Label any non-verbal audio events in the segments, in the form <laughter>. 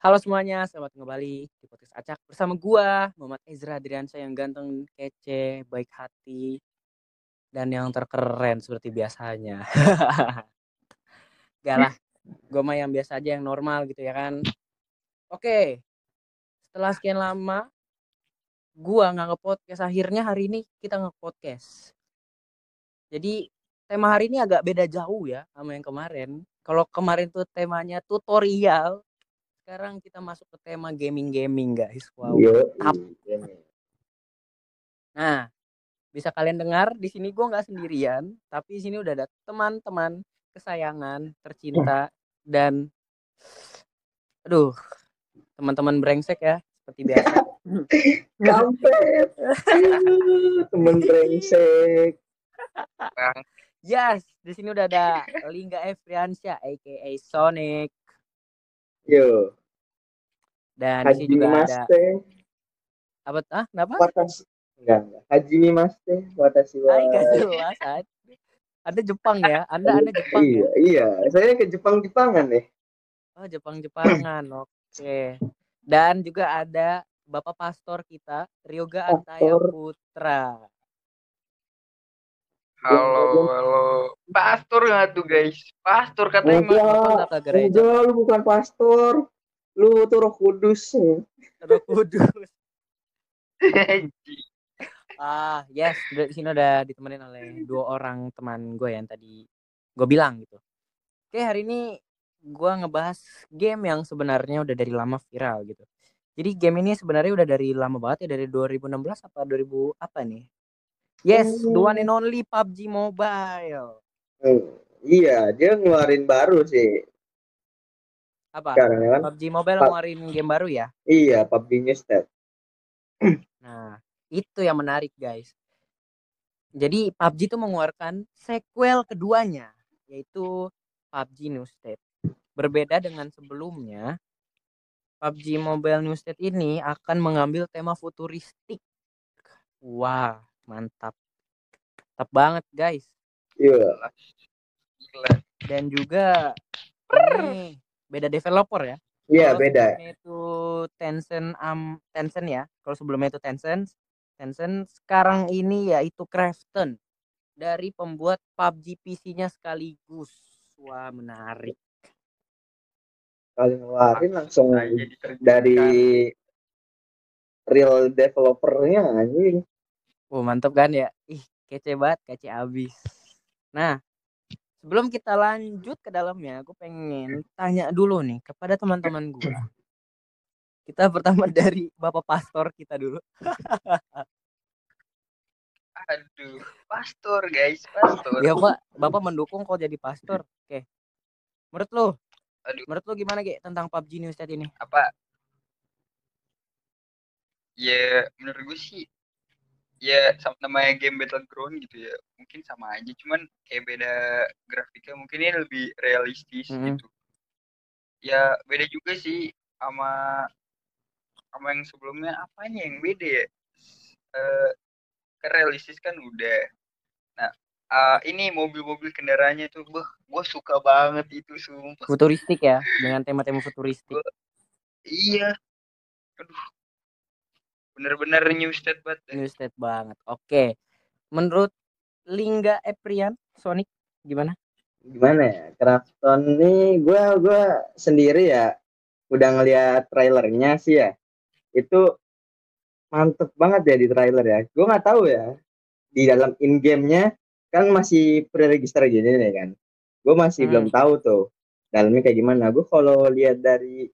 Halo semuanya, selamat kembali di podcast Acak bersama gua Muhammad Ezra Adriansyah yang ganteng, kece, baik hati dan yang terkeren seperti biasanya. <laughs> Gak lah, gua mah yang biasa aja yang normal gitu ya kan. Oke, setelah sekian lama gua nggak nge-podcast akhirnya hari ini kita nge-podcast. Jadi tema hari ini agak beda jauh ya sama yang kemarin. Kalau kemarin tuh temanya tutorial, sekarang kita masuk ke tema gaming-gaming guys. Wow. Yo. Nah, bisa kalian dengar di sini gue nggak sendirian, tapi di sini udah ada teman-teman kesayangan, tercinta dan aduh, teman-teman brengsek ya seperti biasa. kampret. <laughs> Temen brengsek. <laughs> Yes, di sini udah ada Lingga Efriansyah aka Sonic Yo, dan di sini Haji juga ada apa ah kenapa? Watashi. Enggak, enggak. Haji Maste. Watashi wa. Gak jelas. Ad. Anda Jepang ya? Anda Anda Jepang Iya, ya? iya. Saya ke Jepang-Jepangan nih. Oh, Jepang-Jepangan. Oke. Dan juga ada Bapak Pastor kita, Ryoga Antaya. Putra. Halo, halo. Pastor nggak tuh guys? Pastor katanya Enggak. nggak ke gereja. Enggak, lu bukan pastor. Lu tuh roh kudus. Roh Kudus. <laughs> Ah, yes. Di sini udah ditemenin oleh dua orang teman gue yang tadi gue bilang gitu. Oke, hari ini gue ngebahas game yang sebenarnya udah dari lama viral gitu. Jadi game ini sebenarnya udah dari lama banget ya dari 2016 apa 2000 apa nih? Yes, the one and only PUBG Mobile. Hmm, iya, dia ngeluarin baru sih. Apa? Sekarang ya kan? PUBG Mobile Pub- ngeluarin game baru ya? Iya, PUBG New State. Nah, itu yang menarik guys. Jadi PUBG itu mengeluarkan sequel keduanya, yaitu PUBG New State. Berbeda dengan sebelumnya, PUBG Mobile New State ini akan mengambil tema futuristik. Wah, mantap. Mantap banget guys. Iya. Dan juga ini beda developer ya. Iya, Kalau beda. itu Tencent um, Tencent ya. Kalau sebelumnya itu Tencent, Tencent sekarang ini yaitu Krafton dari pembuat PUBG PC-nya sekaligus. Wah, menarik. Kali ngeluarin langsung terjadi. dari real developernya anjing. Wah, mantap kan ya? Ih, kece banget, kece abis. Nah, sebelum kita lanjut ke dalamnya, aku pengen tanya dulu nih kepada teman-teman gue. Kita <laughs> pertama dari Bapak Pastor kita dulu. Aduh, pastor guys, pastor. Ya Pak, Bapak mendukung kok jadi pastor. Oke. Menurut lo, Aduh. menurut lo gimana Ge tentang PUBG New State ini? Apa? Ya, menurut gue sih ya sama namanya game battleground gitu ya. Mungkin sama aja cuman kayak beda grafiknya. Mungkin ini lebih realistis Mm-mm. gitu. Ya beda juga sih sama sama yang sebelumnya. Apanya yang beda ya? Eh kan realistis kan udah. Nah eh, ini mobil-mobil kendaraannya tuh beh gue suka banget itu sumpah. Futuristik ya, dengan tema-tema futuristik. iya. Aduh bener-bener new state banget dah. New State banget. Oke. Menurut Lingga Eprian, Sonic gimana? gimana ya Krafton nih gue gua sendiri ya udah ngeliat trailernya sih ya itu mantep banget ya di trailer ya gue nggak tahu ya di dalam in gamenya kan masih pre-register gini nih kan gue masih Hmm. belum tahu tuh dalamnya kayak gimana gue kalau lihat dari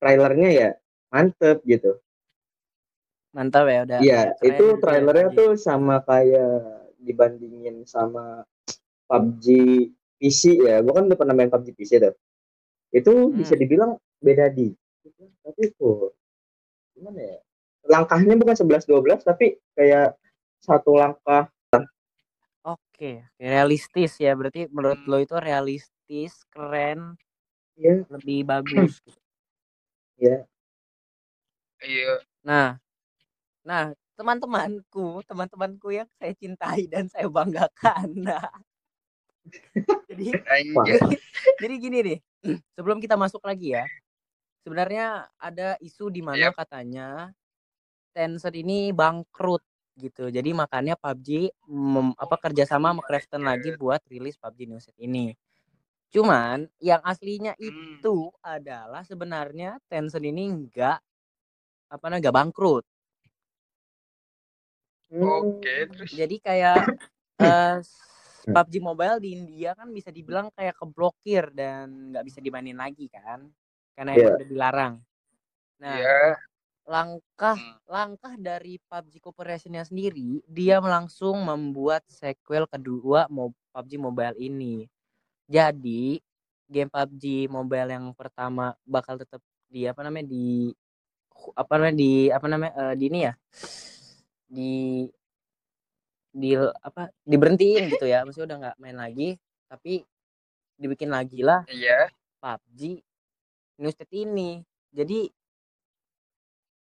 trailernya ya mantep gitu Mantap ya udah. Iya, itu trailernya tuh sama kayak dibandingin sama PUBG PC ya. Gua kan udah pernah main PUBG PC tuh. Itu Hmm. bisa dibilang beda di. Tapi kok gimana ya? Langkahnya bukan 11 12 tapi kayak satu langkah Oke, realistis ya. Berarti menurut lo itu realistis, keren, ya lebih bagus. gitu. <clears throat> ya iya Nah, nah teman-temanku, teman-temanku yang saya cintai dan saya banggakan. <laughs> Nah, jadi. Anjir. <laughs> jadi gini nih <clears throat> sebelum kita masuk lagi ya sebenarnya ada isu di mana Yap. katanya Tencent ini bangkrut gitu jadi makanya PUBG mem- apa kerjasama sama Krafton lagi buat rilis PUBG New Set ini cuman yang aslinya Hmm. itu adalah sebenarnya Tencent ini enggak apa namanya enggak bangkrut Hmm. Oke, terus jadi kayak eh, PUBG Mobile di India kan bisa dibilang kayak keblokir dan nggak bisa dimainin lagi kan karena Iya. emang udah dilarang. Nah, ya langkah Hmm. langkah dari PUBG Corporation-nya sendiri, dia langsung membuat sequel kedua PUBG Mobile ini. Jadi, game PUBG Mobile yang pertama bakal tetap di apa namanya di apa namanya di apa namanya eh, di ini ya di di apa diberhentiin gitu ya. Maksudnya udah nggak main lagi tapi dibikin lagi lah. Iya. PUBG New State ini. Jadi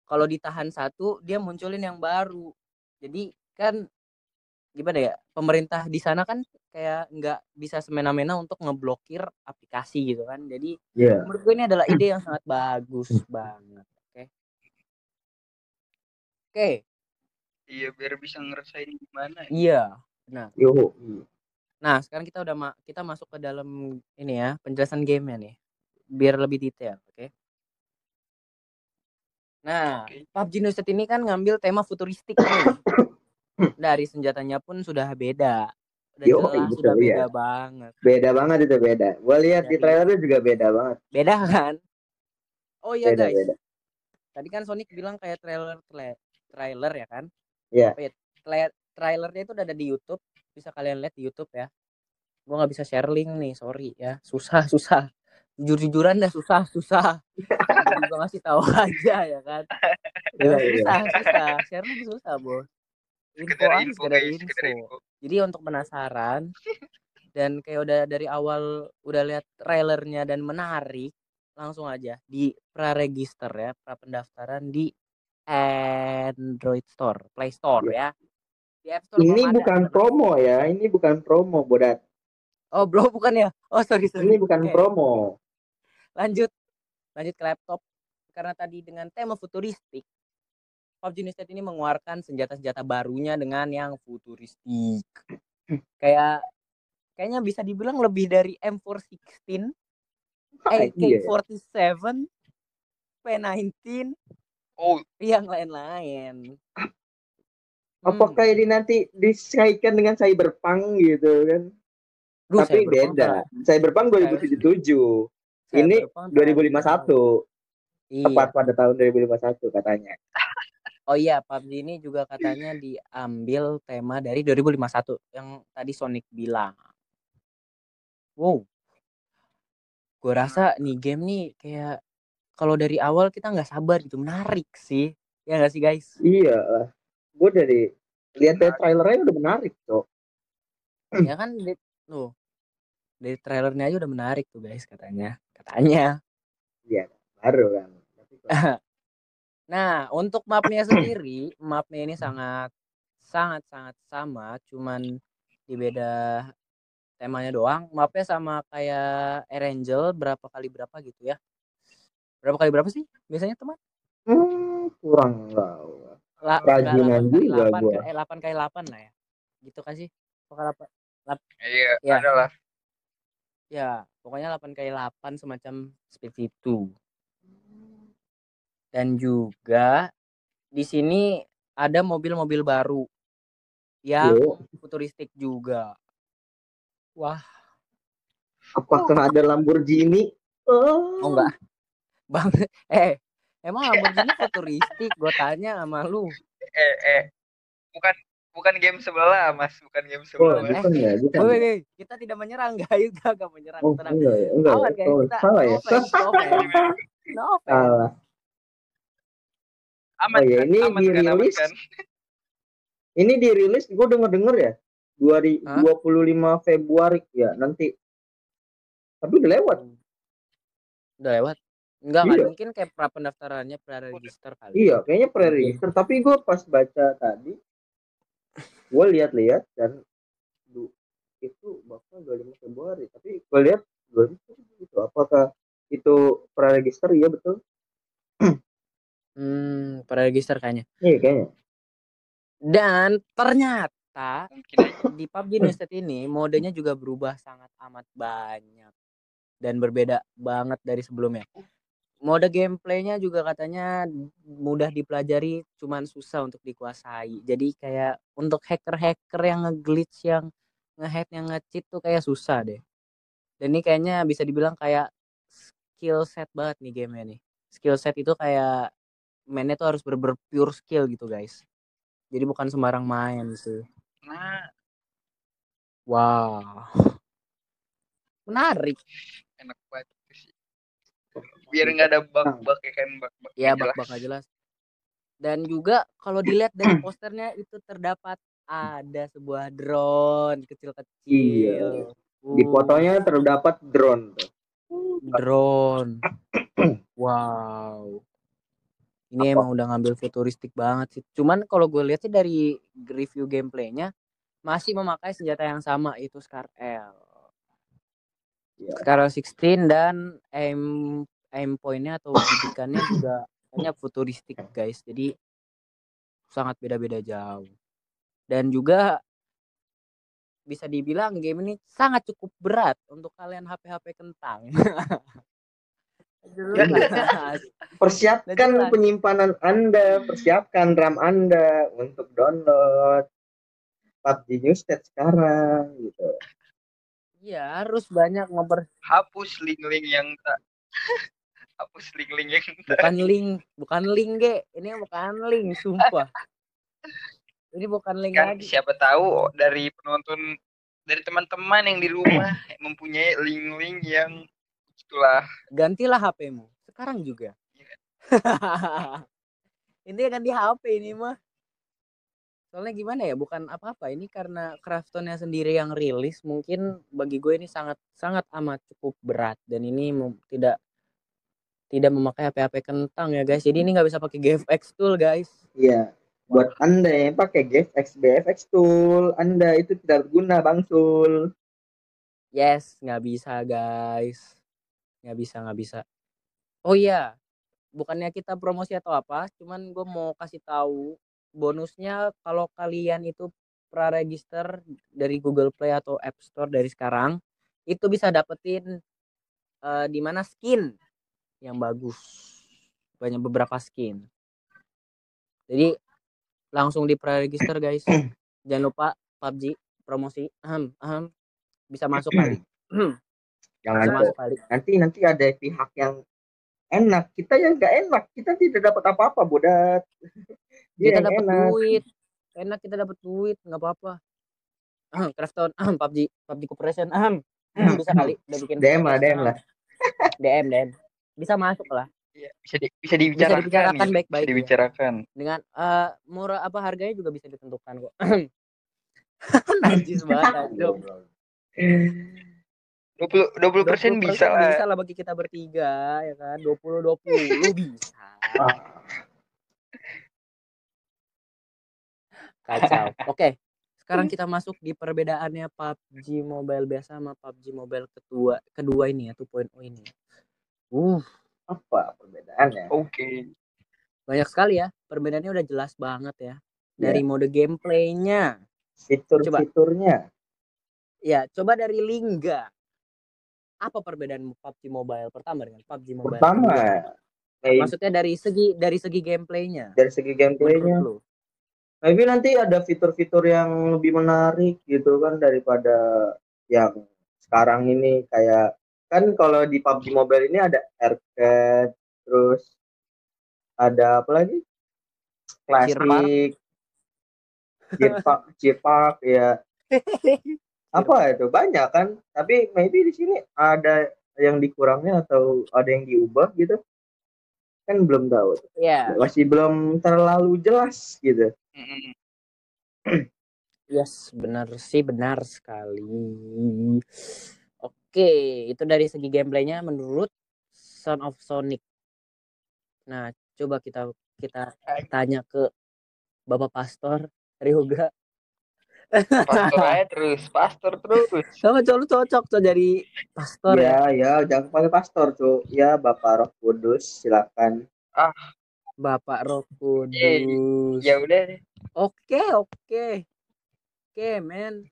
kalau ditahan satu dia munculin yang baru. Jadi kan gimana ya pemerintah di sana kan kayak nggak bisa semena-mena untuk ngeblokir aplikasi gitu kan. Jadi Iya. menurut gue ini adalah ide yang sangat bagus banget oke? Oke iya biar bisa ngerasain gimana ya. iya benar Yo. nah sekarang kita udah ma- kita masuk ke dalam ini ya penjelasan gamenya nih biar lebih detail oke nah Oke. PUBG New State ini kan ngambil tema futuristik nih. <coughs> dari senjatanya pun sudah beda udah Yo, jelas betul, sudah beda iya. banget Beda banget itu beda. Gua lihat di trailernya juga beda banget. beda kan oh iya Beda guys beda. tadi kan Sonic bilang kayak trailer tra- trailer ya kan Oh iya, tra- trailernya itu udah ada di YouTube bisa kalian lihat di YouTube ya. Gua nggak bisa share link nih sorry ya. Susah susah. Jujur jujuran dah susah susah. Gua juga ngasih tahu <laughs> aja ya kan. Iya, iya. susah susah. Share link susah bos. Info sekedar aja info sekedar guys info. sekedar info. Jadi untuk penasaran dan kayak udah dari awal udah lihat trailernya dan menarik langsung aja di pra-register ya pra pendaftaran di Android Store Play Store ya di App Store Ini belum ada. bukan promo ya, ini bukan promo, Bodat. oh bro bukan ya oh sorry sorry Ini bukan Oke, promo. lanjut lanjut ke laptop karena tadi dengan tema futuristik PUBG New State ini mengeluarkan senjata-senjata barunya dengan yang futuristik kayak kayaknya bisa dibilang lebih dari M416 Ah, iya. AK47 P19 oh yang lain-lain Hmm. Apakah ini nanti dikaitkan dengan cyberpunk gitu kan? Duh, Tapi Cyberpunk beda. Cyberpunk 2077. Ini Cyberpunk 2051. Iya. Tepat pada tahun 2051 katanya. Oh iya, PUBG ini juga katanya diambil tema dari 2051 yang tadi Sonic bilang. Wow. Gue rasa nih game nih kayak kalau dari awal kita nggak sabar gitu, menarik sih. Ya nggak sih guys? Iya. Gue dari lihat dari trailernya udah menarik tuh. ya kan di, tuh dari trailernya aja udah menarik tuh guys katanya. Katanya. Baru kan. <laughs> Nah, untuk mapnya sendiri, mapnya ini sangat sangat sangat sama, cuman di beda temanya doang. Mapnya sama kayak Erangel berapa kali berapa gitu ya. Berapa kali berapa sih biasanya teman? Hmm, kurang tahu. La, 8 kali juga 8, gua. eh 8 kali 8 lah ya. Gitu kan sih? Pokoknya 8, iya Ya. ada lah ya, pokoknya 8 kali 8 semacam seperti itu. Dan juga di sini ada mobil-mobil baru yang Yo, futuristik juga. Wah, apakah ada Lamborghini? Oh, oh enggak. Bang, <laughs> eh, emang Lamborghini futuristik? Gue tanya sama lu. eh eh bukan bukan game sebelah mas bukan game Oh, sebelah mas bukan ya, bukan. Woi, ya. woi, kita tidak menyerang, <laughs> guys. Gak menyerang, Oh, tenang. enggak ya, enggak. Awan, ya. guys. Oh, Kita salah ya. no offense, no offense. <laughs> No offense. Salah. aman Oh iya, kan ini aman kan aman dirilis kan Ini dirilis gue denger denger ya 2025 Februari ya nanti. Tapi udah lewat. Udah lewat. Enggak kan Iya. mungkin kayak pra pendaftarannya pra register kali. Iya, kayaknya pre-register. Tapi gue pas baca tadi, gue lihat-lihat dan du- itu bakal 25 Februari tapi gue lihat 20 gitu apakah itu praregister iya betul Hmm, preregister kayaknya. iya kayaknya Dan ternyata di PUBG New State ini modenya juga berubah sangat amat banyak dan berbeda banget dari sebelumnya. Mode gameplaynya juga katanya mudah dipelajari, cuman susah untuk dikuasai. Jadi kayak untuk hacker-hacker yang nge-glitch, yang nge-hack, yang nge-cheat tuh kayak susah deh. Dan ini kayaknya bisa dibilang kayak skill set banget nih gamenya nih. Skill set itu kayak mainnya tuh harus bener-bener pure skill gitu guys. Jadi bukan sembarang main sih. nah Wow. Menarik. enak banget biar nggak ada bug-bug ya kan bug-bug Ya nggak jelas. Dan juga kalau dilihat dari <clears throat> posternya itu terdapat ada sebuah drone kecil-kecil. di Uh, fotonya terdapat drone tuh. drone. <clears throat> Wow. Ini Apa? emang udah ngambil futuristik banget sih. Cuman kalau gue lihat sih dari review gameplaynya masih memakai senjata yang sama itu Scar L. Iya. Scar L16 dan aim aim pointnya atau bidikannya juga kayaknya futuristik guys. Jadi sangat beda-beda jauh. Dan juga bisa dibilang game ini sangat cukup berat untuk kalian HP-HP kentang. <laughs> Persiapkan Jelas. penyimpanan anda persiapkan RAM anda untuk download PUBG New State sekarang gitu Iya, harus banyak ngoper hapus link-link yang tak <laughs> hapus link-link yang bukan link, bukan link, Ge. Ini bukan link, sumpah. Ini bukan link kan lagi. siapa tahu dari penonton dari teman-teman yang di rumah <clears throat> mempunyai link-link yang itulah Gantilah HP-mu. Sekarang juga. <laughs> ini ganti HP ini mah. Soalnya gimana ya, bukan apa-apa. Ini karena Kraftonnya sendiri yang rilis, mungkin bagi gue ini sangat sangat amat cukup berat dan ini tidak tidak memakai HP-HP kentang ya guys. Jadi ini nggak bisa pakai GFX tool guys. iya buat anda yang pakai GFX BFX tool anda itu tidak berguna bang Sul Yes, nggak bisa guys. Nggak bisa, nggak bisa. Oh iya, bukannya kita promosi atau apa, cuman gue mau kasih tahu bonusnya kalau kalian itu praregister dari Google Play atau App Store dari sekarang, itu bisa dapetin eh, di mana skin yang bagus. Banyak beberapa skin. Jadi langsung di praregister guys. Jangan lupa PUBG promosi. Ahem, ahem. Bisa masuk kali. <clears throat> jangan Bisa masuk kali. nanti nanti ada pihak yang enak kita yang nggak enak kita tidak dapat apa-apa bodat <laughs> Dia kita dapat duit enak kita dapat duit nggak apa-apa Ahem, Crafton ahem, PUBG PUBG Corporation ahem. <clears throat> Bisa kali udah bikin DM lah DM lah DM DM bisa masuk lah Iya, bisa di, bisa dibicarakan, dibicarakan nih. baik-baik Bisa ya. dibicarakan. dengan eh, murah apa harganya juga bisa ditentukan kok <laughs> najis banget anjing. 20 20 persen 20% bisa lah. bisa lah bagi kita bertiga ya kan 20 20 bisa kacau oke sekarang kita masuk di perbedaannya PUBG Mobile biasa sama PUBG Mobile kedua kedua ini ya 2.0 ini uh apa perbedaannya? Oke. banyak sekali ya perbedaannya udah jelas banget ya dari mode gameplaynya. Fitur-fiturnya. Ya coba dari Lingga. Apa perbedaan PUBG Mobile? Pertama dengan PUBG Mobile. Pertama kedua? kayak maksudnya dari segi dari segi gameplaynya. Dari segi gameplaynya. Maybe nanti ada fitur-fitur yang lebih menarik gitu kan daripada yang sekarang ini kayak kan kalau di PUBG Mobile ini ada arcade terus ada apa lagi? Classic. Jepak, Jepak ya apa itu? Banyak kan? Tapi maybe di sini ada yang dikurangnya atau ada yang diubah gitu? Kan belum tahu. Ya masih belum terlalu jelas gitu. <clears throat> Yes, benar sih, benar sekali. Oke, itu dari segi gameplaynya menurut Son of Sonic. Nah, coba kita kita tanya ke Bapak Pastor Ryoga. pastor aja <laughs> terus pastor terus Sama cowok lu cocok tuh jadi pastor ya. ya ya jangan panggil pastor tuh ya bapak roh kudus silakan Bapak Roh Eh, Kudus. ya udah deh Oke, oke. Oke, men.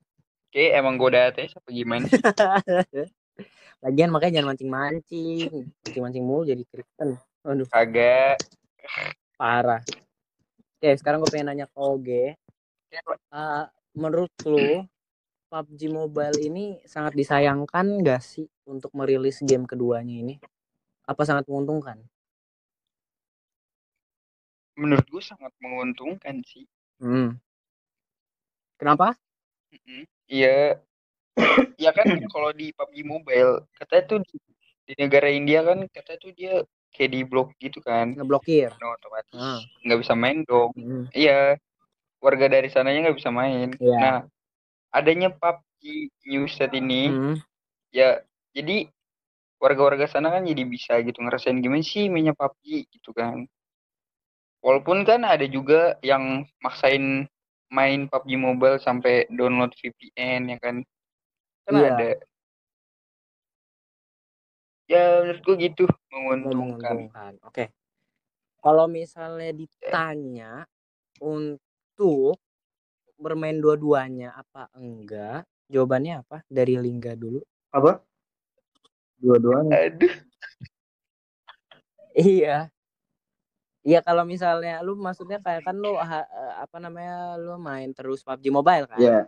Oke emang goda teh apa gimana <laughs> Lagian makanya jangan mancing-mancing. Mancing-mancing mulu jadi Kristen. Aduh, agak parah. Oke, sekarang gue pengen nanya ke Oge. Uh, menurut lu PUBG Mobile ini sangat disayangkan gak sih untuk merilis game keduanya ini? Apa sangat menguntungkan? menurut gue sangat menguntungkan sih Hmm. Kenapa? Mm-mm. Iya, ya kan kalau di PUBG Mobile katanya tuh di, di negara India kan katanya tuh dia kayak di blok gitu kan, Ngeblokir. nah, otomatis Ah. nggak bisa main dong. Hmm. Iya, warga dari sananya nggak bisa main. Iya. Nah, adanya PUBG New Set ini, Hmm. ya jadi warga-warga sana kan jadi bisa gitu ngerasain gimana sih mainnya PUBG gitu kan. Walaupun kan ada juga yang maksain main PUBG Mobile sampai download VPN ya kan. Kan Iya. ada. Ya menurut gue gitu menguntungkan. menguntungkan. Oke. Kalau misalnya ditanya untuk bermain dua-duanya apa enggak? Jawabannya apa? Dari Lingga dulu. apa dua-duanya Aduh. Iya. Iya kalau misalnya lu maksudnya kayak kan lu ha- eh, apa namanya lu main terus PUBG Mobile kan? ya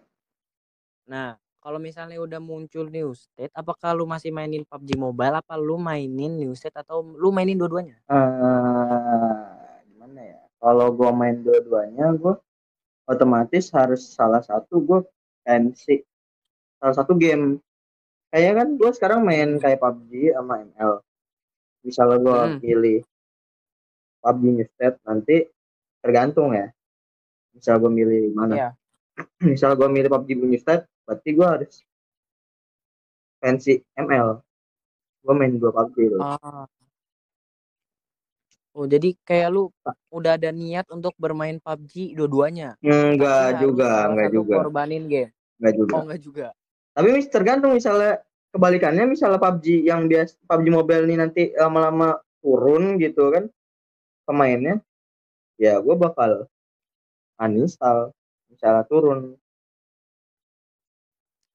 Nah, kalau misalnya udah muncul new state, apakah lu masih mainin PUBG Mobile apa lu mainin new state atau lu mainin dua-duanya? eh gimana ya kalau gua main dua-duanya gua otomatis harus salah satu gua MC salah satu game kayaknya kan gua sekarang main kayak PUBG sama ML misalnya gua Hmm. pilih PUBG Newsted nanti tergantung ya misal gua milih mana Iya. <clears throat> misal gua milih PUBG Newsted berarti gua harus fancy ML gua main dua PUBG loh Ah. Oh, jadi kayak lu udah ada niat untuk bermain PUBG dua-duanya. enggak juga enggak juga korbanin game. enggak juga Oh, enggak juga. Tapi mis tergantung misalnya kebalikannya misalnya PUBG yang biasa PUBG Mobile ini nanti lama-lama turun gitu kan pemainnya ya gue bakal uninstall misalnya turun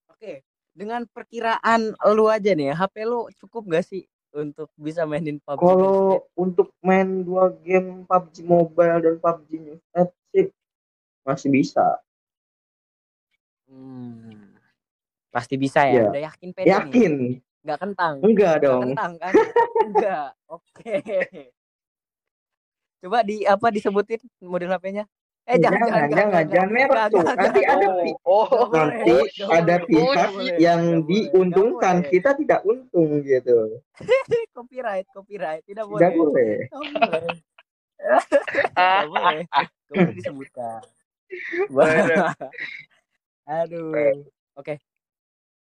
Oke, dengan perkiraan lu aja nih, ya, HP lu cukup gak sih untuk bisa mainin PUBG? kalau untuk main dua game PUBG Mobile dan PUBG New sih masih bisa Hmm. Pasti bisa ya. Iya. Udah yakin pede nih. yakin Gak kentang. enggak Gak dong kentang kan? Enggak. Oke. Coba di apa <laughs> disebutin model HP-nya? Eh jangan jangan jangan jangan merek Jangan, tuh jangan, nanti ada Oh, Nggak boleh, nanti ada pihak nggak boleh, yang diuntungkan kita tidak untung gitu <laughs> copyright, copyright. Tidak boleh. tidak boleh Nggak boleh. Boleh <laughs> disebutkan. Aduh. Oke.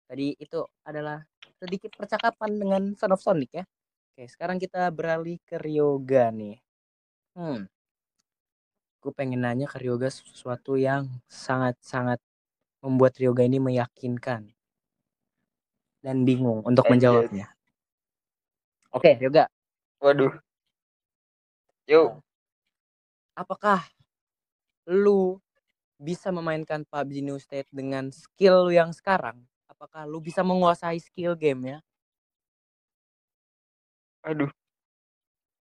Tadi itu adalah sedikit percakapan dengan Son of Sonic ya. Oke, sekarang kita beralih ke Ryoga nih. Hmm. Gue pengen nanya ke Ryoga sesuatu yang sangat-sangat membuat Ryoga ini meyakinkan dan bingung untuk menjawabnya. Oke, Ryoga, waduh. Yuk, apakah lu bisa memainkan PUBG New State dengan skill lu yang sekarang? Apakah lu bisa menguasai skill game ya? aduh.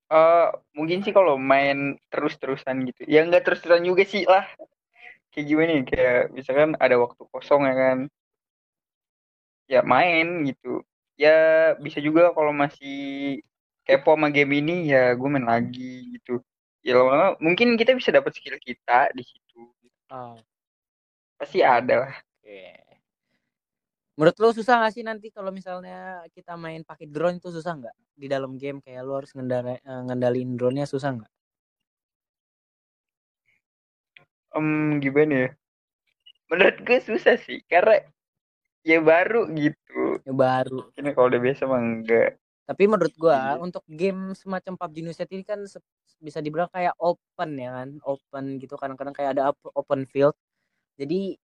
Eh, mungkin sih kalau main terus-terusan gitu. Ya nggak terus-terusan juga sih lah. Kayak gimana ya? Kayak misalkan ada waktu kosong ya kan. Ya main gitu. Ya bisa juga kalau masih kepo sama game ini ya gue main lagi gitu. Ya lama-lama mungkin kita bisa dapat skill kita di situ. Oh, Pasti ada lah. Oke. Menurut lu susah gak sih nanti kalau misalnya kita main pakai drone itu susah nggak di dalam game kayak lu harus ngendara, eh, ngendaliin drone-nya susah nggak? Em, gimana ya? Menurut gue susah sih karena ya baru gitu. Ya baru. Ini kalau udah biasa mah enggak. Tapi menurut gua Iya. untuk game semacam PUBG New State ini kan bisa dibilang kayak open ya kan, open gitu kadang-kadang kayak ada op- open field. Jadi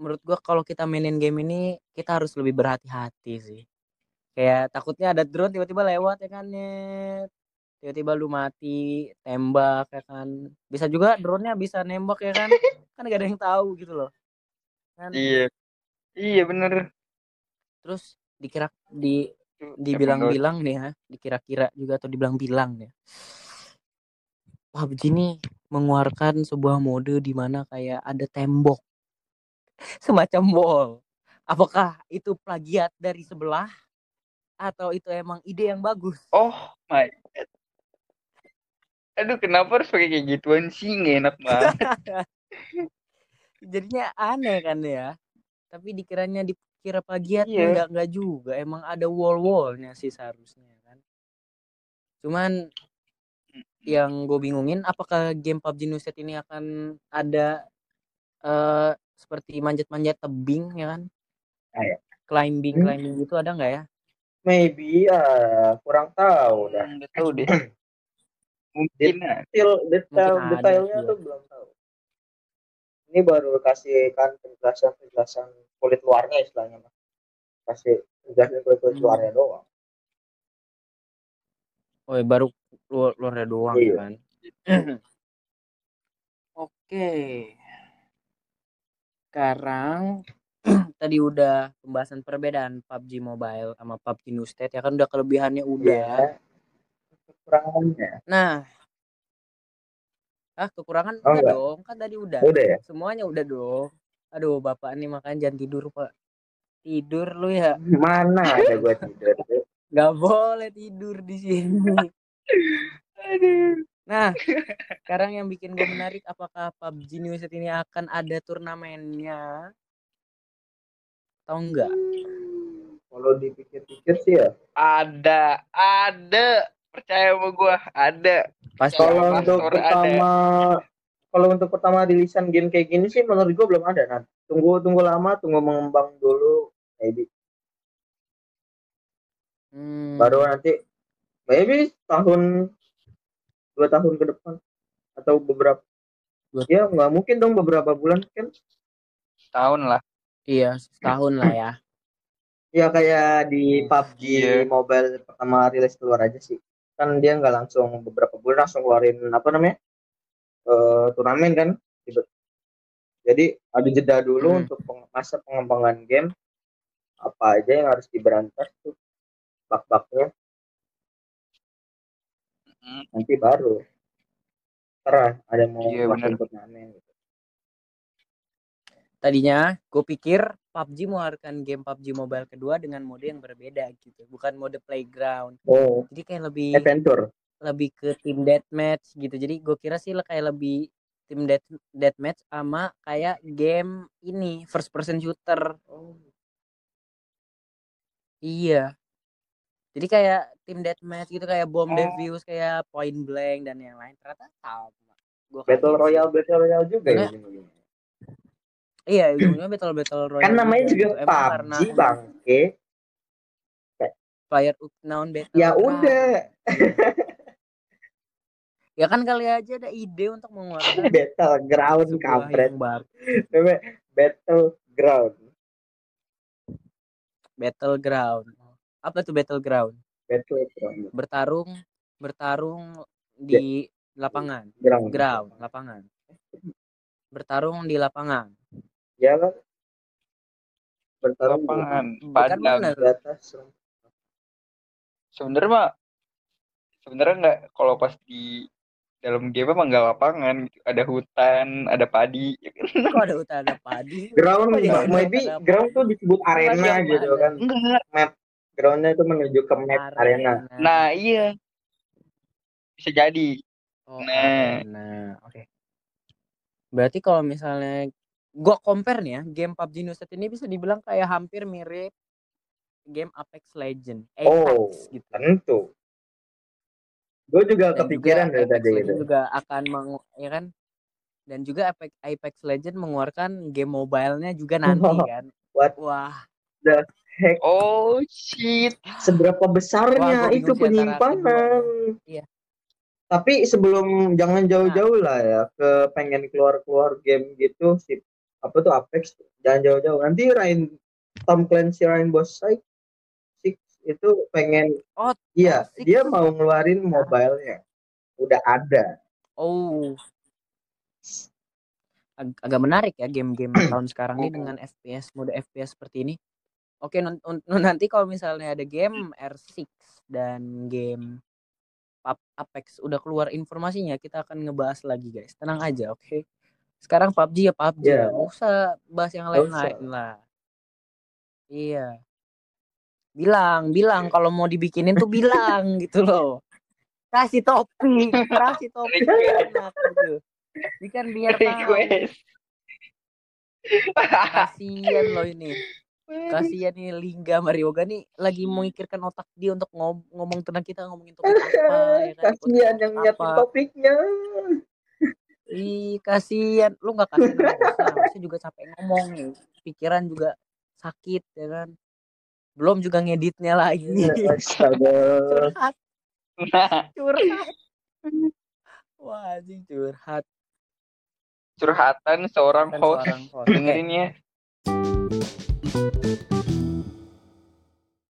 menurut gua kalau kita mainin game ini kita harus lebih berhati-hati sih. Kayak takutnya ada drone tiba-tiba lewat ya kan net tiba-tiba lu mati tembak ya kan. Bisa juga drone-nya bisa nembak ya kan. <laughs> Kan gak ada yang tahu gitu loh kan. Iya. Iya bener. terus dikira di dibilang-bilang nih ya dikira-kira juga atau dibilang-bilang ya PUBG nih mengeluarkan sebuah mode di mana kayak ada tembok <laughs> semacam wall. Apakah itu plagiat dari sebelah? Atau itu emang ide yang bagus? Oh my god. Aduh kenapa harus pakai kayak gituan sih? Nggak enak banget. <laughs> jadinya aneh kan ya? Tapi dikiranya dikira plagiat Iya. enggak enggak juga. Emang ada wall wallnya sih seharusnya kan. Cuman yang gue bingungin apakah game PUBG New ini akan ada eh seperti manjat-manjat tebing ya kan Ah, ya. climbing Hmm. climbing gitu ada nggak ya maybe ya kurang tahu dah Hmm, tahu deh. <clears throat> Mungkin detail detail Mungkin detailnya ya. tuh belum tahu ini baru kasih kan penjelasan penjelasan kulit luarnya istilahnya Mas. kasih penjelasan kulit kulit Hmm. luarnya doang oh ya, baru luar luarnya doang Iya. kan <clears throat> oke sekarang <clears throat> tadi udah pembahasan perbedaan PUBG Mobile sama PUBG New State ya kan udah kelebihannya udah. Iya. kekurangannya. Nah. Ah kekurangan Oh, udah enggak. dong kan tadi udah. Udah ya? Semuanya udah dong. Aduh bapak nih makanya jangan tidur pak. Tidur lu ya. Mana <laughs> ada gua tidur nggak boleh tidur di sini. <laughs> Aduh. Nah <laughs> sekarang yang bikin gue menarik apakah PUBG New State ini akan ada turnamennya? Atau enggak? Kalau dipikir-pikir sih ya. Ada, ada. Percaya sama gua, ada. pasti. Kalau untuk ada. pertama kalau untuk pertama rilisan game kayak gini sih menurut gua belum ada nah tunggu tunggu lama tunggu mengembang dulu maybe. Hmm, baru nanti maybe tahun dua tahun ke depan atau beberapa Dua- ya nggak mungkin dong beberapa bulan kan Tahun lah. iya setahun lah ya ya kayak di PUBG Iya. Mobile pertama rilis keluar aja sih kan dia nggak langsung beberapa bulan langsung keluarin apa namanya eh turnamen kan jadi ada jeda dulu Hmm. untuk peng- masa pengembangan game apa aja yang harus diberantas tuh bug-bugnya Hmm. nanti baru. Terah ada yang mau Iya, ngelakuin bener. turnamen gitu. tadinya gue pikir PUBG mengeluarkan game PUBG Mobile kedua dengan mode yang berbeda gitu. Bukan mode playground. Oh. Jadi kayak lebih adventure. lebih ke tim deathmatch gitu. Jadi gue kira sih kayak lebih tim death deathmatch sama kayak game ini first person shooter. Iya jadi kayak tim deathmatch gitu kayak bomb Oh. defuse kayak point blank dan yang lain. Ternyata sama gua battle sih. royale battle royale juga ya iya ujungnya battle battle <clears throat> royale kan namanya juga gitu. Emang karena PUBG bangke player unknown battle ya ground. udah. <laughs> Ya kan kali aja ada ide untuk mengeluarkan <laughs> battleground sebuah kampret. yang baru. Namanya battleground. Battleground apa tuh battleground? Battleground. Bertarung bertarung di lapangan. Ground ground lapangan. bertarung di lapangan. Ya kan bertarung di- Lapangan bukan padang. di atas. Sebenarnya mah sebenarnya nggak kalau pas di dalam game emang nggak lapangan gitu. Ada hutan, ada padi. kok ada hutan ada padi? Ground maybe ground tuh disebut arena gitu kan. Enggak. Groundnya itu menuju ke map arena. Nah, iya. Bisa jadi. oh, nah. arena. Oke. Berarti kalau misalnya gua compare nih ya game PUBG New State ini bisa dibilang kayak hampir mirip game Apex Legend oh Apex gitu. tentu. Gue juga dan kepikiran juga dari Apex tadi gitu juga akan meng ya kan? Dan juga Apex, Apex Legend mengeluarkan game mobile-nya juga nanti <laughs> kan. What? wah Oh shit. seberapa besarnya Wah, itu penyimpanan Iya. tapi sebelum jangan jauh-jauh lah ya ke pengen keluar-keluar game gitu si apa tuh Apex jangan jauh-jauh nanti Rain Tom Clancy Rainbow Six Six itu pengen Oh, iya Six. dia mau ngeluarin mobile-nya udah ada Oh. Ag- agak menarik ya game-game tahun sekarang ini dengan FPS mode FPS seperti ini. Oke, <laughs> nanti kalau misalnya ada game R6 dan game Apex udah keluar informasinya, kita akan ngebahas lagi, guys. Tenang aja, oke. Sekarang PUBG ya PUBG Iya. lah, nggak usah bahas yang lain-lain lah. Iya. Bilang, bilang kalau mau dibikinin tuh bilang <laughs> gitu loh. Kasih topik, kasih topik enak gitu. Ini kan biar tahu. Kasian loh ini. Kasian nih Lingga Marioga nih lagi memikirkan otak dia untuk ngom- ngomong tentang kita ngomongin topik apa <laughs> ya kan. kasihan yang nyiapin topiknya Ih, kasihan. Lu nggak kasihan. Bosnya <laughs> juga capek ngomong nih. Pikiran juga sakit ya kan. Belum juga ngeditnya lagi. astaga curhat, <laughs> curhat. Wah, anjing curhat. curhatan seorang host seorang host. Oke, dengerin ya you